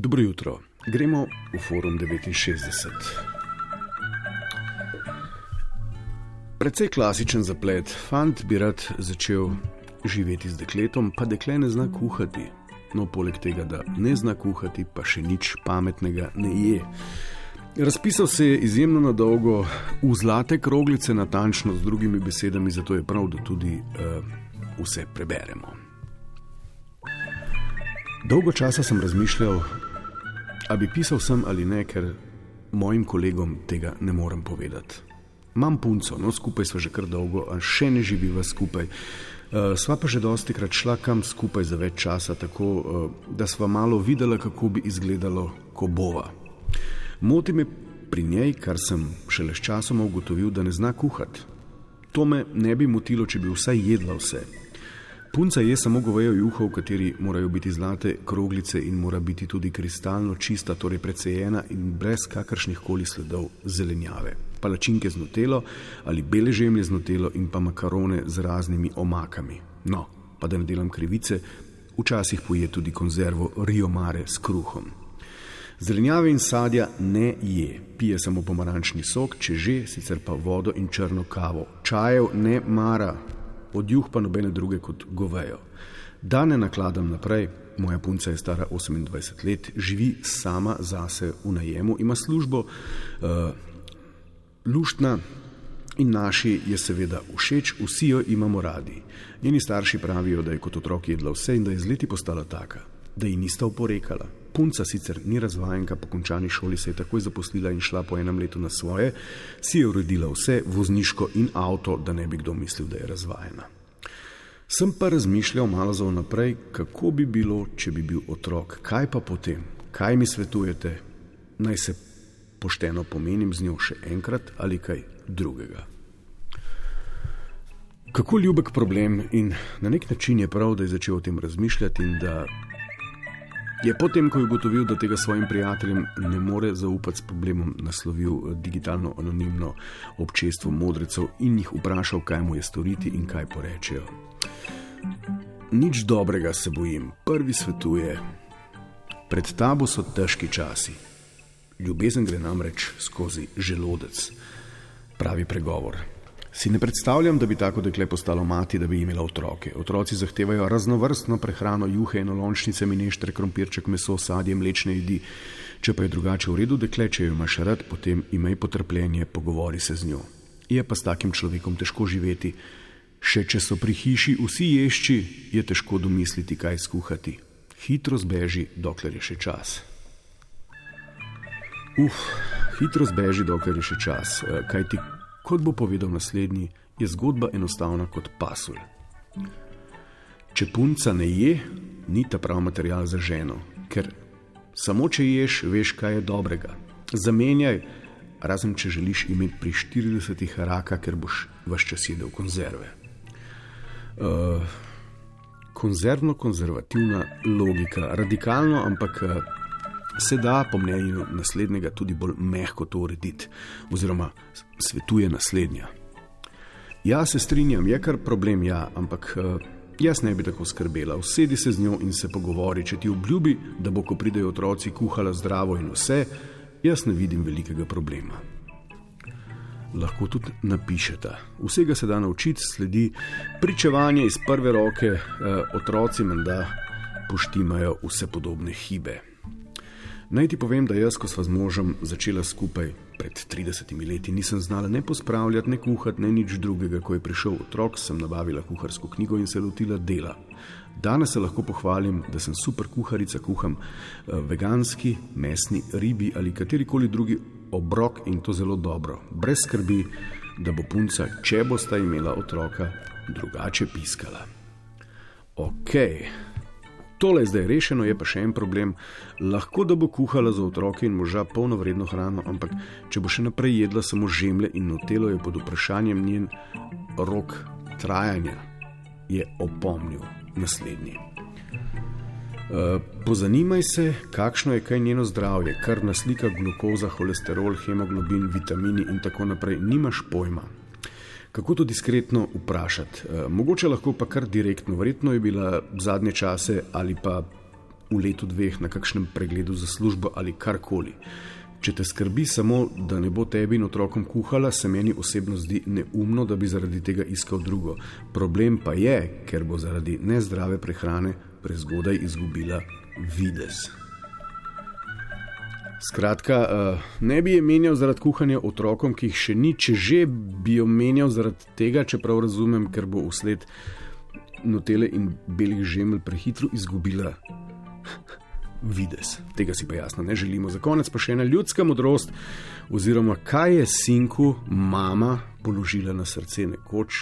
Dobro jutro, gremo v Forum 69. Predvsej klasičen zaplet. Fant bi rad začel živeti z dekletom, pa dekle ne zna kuhati. No, poleg tega, da ne zna kuhati, pa še nič pametnega ne je. Razpisal se je izjemno na dolgo, v zlate kroglice, natančno z drugimi besedami, zato je prav, da tudi uh, vse preberemo. Dolgo časa sem razmišljal, ali bi pisal sem ali ne, ker mojim kolegom tega ne morem povedati. Imam punco, no skupaj smo že kar dolgo, a še ne živiva skupaj. Uh, sva pa že dosti krat šla kam skupaj za več časa, tako uh, da sva malo videla, kako bi izgledalo, ko bova. Moti me pri njej, kar sem šele s časom ugotovil, da ne zna kuhati. To me ne bi motilo, če bi vsaj jedla vse. Punca je samo govejo juho, v kateri morajo biti zlate kroglice in mora biti tudi kristalno čista, torej precejena in brez kakršnih koli sledov zelenjave. Palačinke z notelo ali bele žemlje z notelo in pa makarone z raznimi omakami. No, pa da ne delam krivice, včasih poje tudi konzervo Rio Mare s kruhom. Zelenjave in sadja ne je, pije samo pomarančni sok, če že, sicer pa vodo in črno kavo. Čajev ne mara, od juh pa nobene druge kot govejo. Da ne nakladam naprej, moja punca je stara 28 let, živi sama zase v najemu, ima službo, uh, luštna in naši je seveda všeč, vsi jo imamo radi. Njeni starši pravijo, da je kot otrok jedla vse in da je z leti postala taka, da ji nista oporekala. Punca sicer ni razvajenka, po končani šoli se je takoj zaposlila in šla po enem letu na svoje, si je uredila vse, vozniško in avto, da ne bi kdo mislil, da je razvajena. Sem pa razmišljal malo za vnaprej, kako bi bilo, če bi bil otrok, kaj pa potem, kaj mi svetujete, naj se pošteno pomenim z njo še enkrat ali kaj drugega. Kako ljubek problem in na nek način je prav, da je začel o tem razmišljati in da je potem, ko je ugotovil, da tega svojim prijateljem ne more zaupati s problemom, naslovil eh, digitalno anonimno občestvo modrecev in jih vprašal, kaj mu je storiti in kaj porečejo. Nič dobrega se bojim, prvi svetuje. Pred tabo so težki časi. Ljubezen gre namreč skozi želodec, pravi pregovor. Si ne predstavljam, da bi tako dekle postalo mati, da bi imela otroke. Otroci zahtevajo raznovrstno prehrano, juhe, enolončnice, mineštre, krompirček, meso, sadje, mlečne jedi. Če pa je drugače v redu, dekle, če jo imaš rad, potem imej potrpljenje, pogovori se z njo. Je pa s takim človekom težko živeti. Še če so pri hiši vsi ješči, je težko domisliti, kaj skuhati. Hitro zbeži, dokler je še čas. Uf, hitro zbeži, dokler je še čas. Kaj ti Kot bo povedal naslednji, je zgodba enostavna kot pasulj. Če punca ne je, ni ta pravi material za ženo, ker samo če ješ, veš, kaj je dobrega. Zamenjaj, razen če želiš imeti pri 40 raka, ker boš vse čas jedel konzerve. Uh, konzervno-konzervativna logika, radikalno, ampak uh, se da, po mnenju naslednjega, tudi bolj mehko to urediti, oziroma svetuje naslednja. Jaz se strinjam, je kar problem, ja, ampak uh, jaz ne bi tako skrbela. Usedi se z njo in se pogovori, če ti obljubi, da bo, ko pridejo otroci, kuhala zdravo in vse, jaz ne vidim velikega problema. Lahko tudi napišete. Vsega se da naučiti, sledi pričevanje iz prve roke, uh, otroci menda poštimajo vse podobne hibe. Naj ti povem, da jaz, ko sva z možem začela skupaj pred 30 leti, nisem znala ne pospravljati, ne kuhati, ne nič drugega. Ko je prišel otrok, sem nabavila kuharsko knjigo in se lotila dela. Danes se lahko pohvalim, da sem super kuharica, kuham eh, veganski, mesni, ribi ali katerikoli drugi obrok in to zelo dobro, brez skrbi, da bo punca, če bosta imela otroka, drugače piskala. Ok. Tole je zdaj rešeno, je pa še en problem. Lahko da bo kuhala za otroke in moža polnovredno hrano, ampak če bo še naprej jedla samo žemlje in notelo, je pod vprašanjem njen rok trajanja, je opomnil naslednji. Uh, pozanimaj se, kakšno je kaj njeno zdravje, kar naslika glukoza, holesterol, hemoglobin, vitamini in tako naprej. Nimaš pojma, Kako to diskretno vprašati? E, mogoče lahko pa kar direktno, verjetno je bila zadnje čase ali pa v letu dveh na kakšnem pregledu za službo ali karkoli. Če te skrbi samo, da ne bo tebi in otrokom kuhala, se meni osebno zdi neumno, da bi zaradi tega iskal drugo. Problem pa je, ker bo zaradi nezdrave prehrane prezgodaj izgubila vides. Skratka, eh, ne bi je menjal zaradi kuhanja otrokom, ki jih še ni, če že bi jo menjal zaradi tega, čeprav razumem, ker bo usled notele in belih žemelj prehitro izgubila vides. Tega si pa jasno ne želimo. Za konec pa še ena ljudska modrost, oziroma kaj je sinku mama položila na srce nekoč,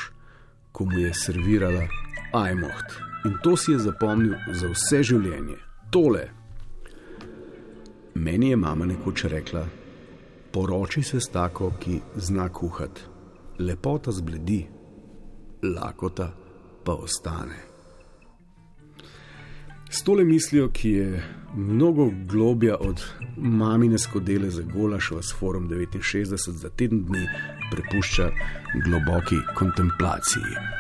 ko mu je servirala ajmoht. In to si je zapomnil za vse življenje. Tole. Meni je mama nekoč rekla: Poroči se s tako, ki zna kuhati. Lepota zbledi, lakota pa ostane. S tole mislijo, ki je mnogo globja od mamine skodele za golaš v Forum 69 za teden dni, prepušča globoki kontemplaciji.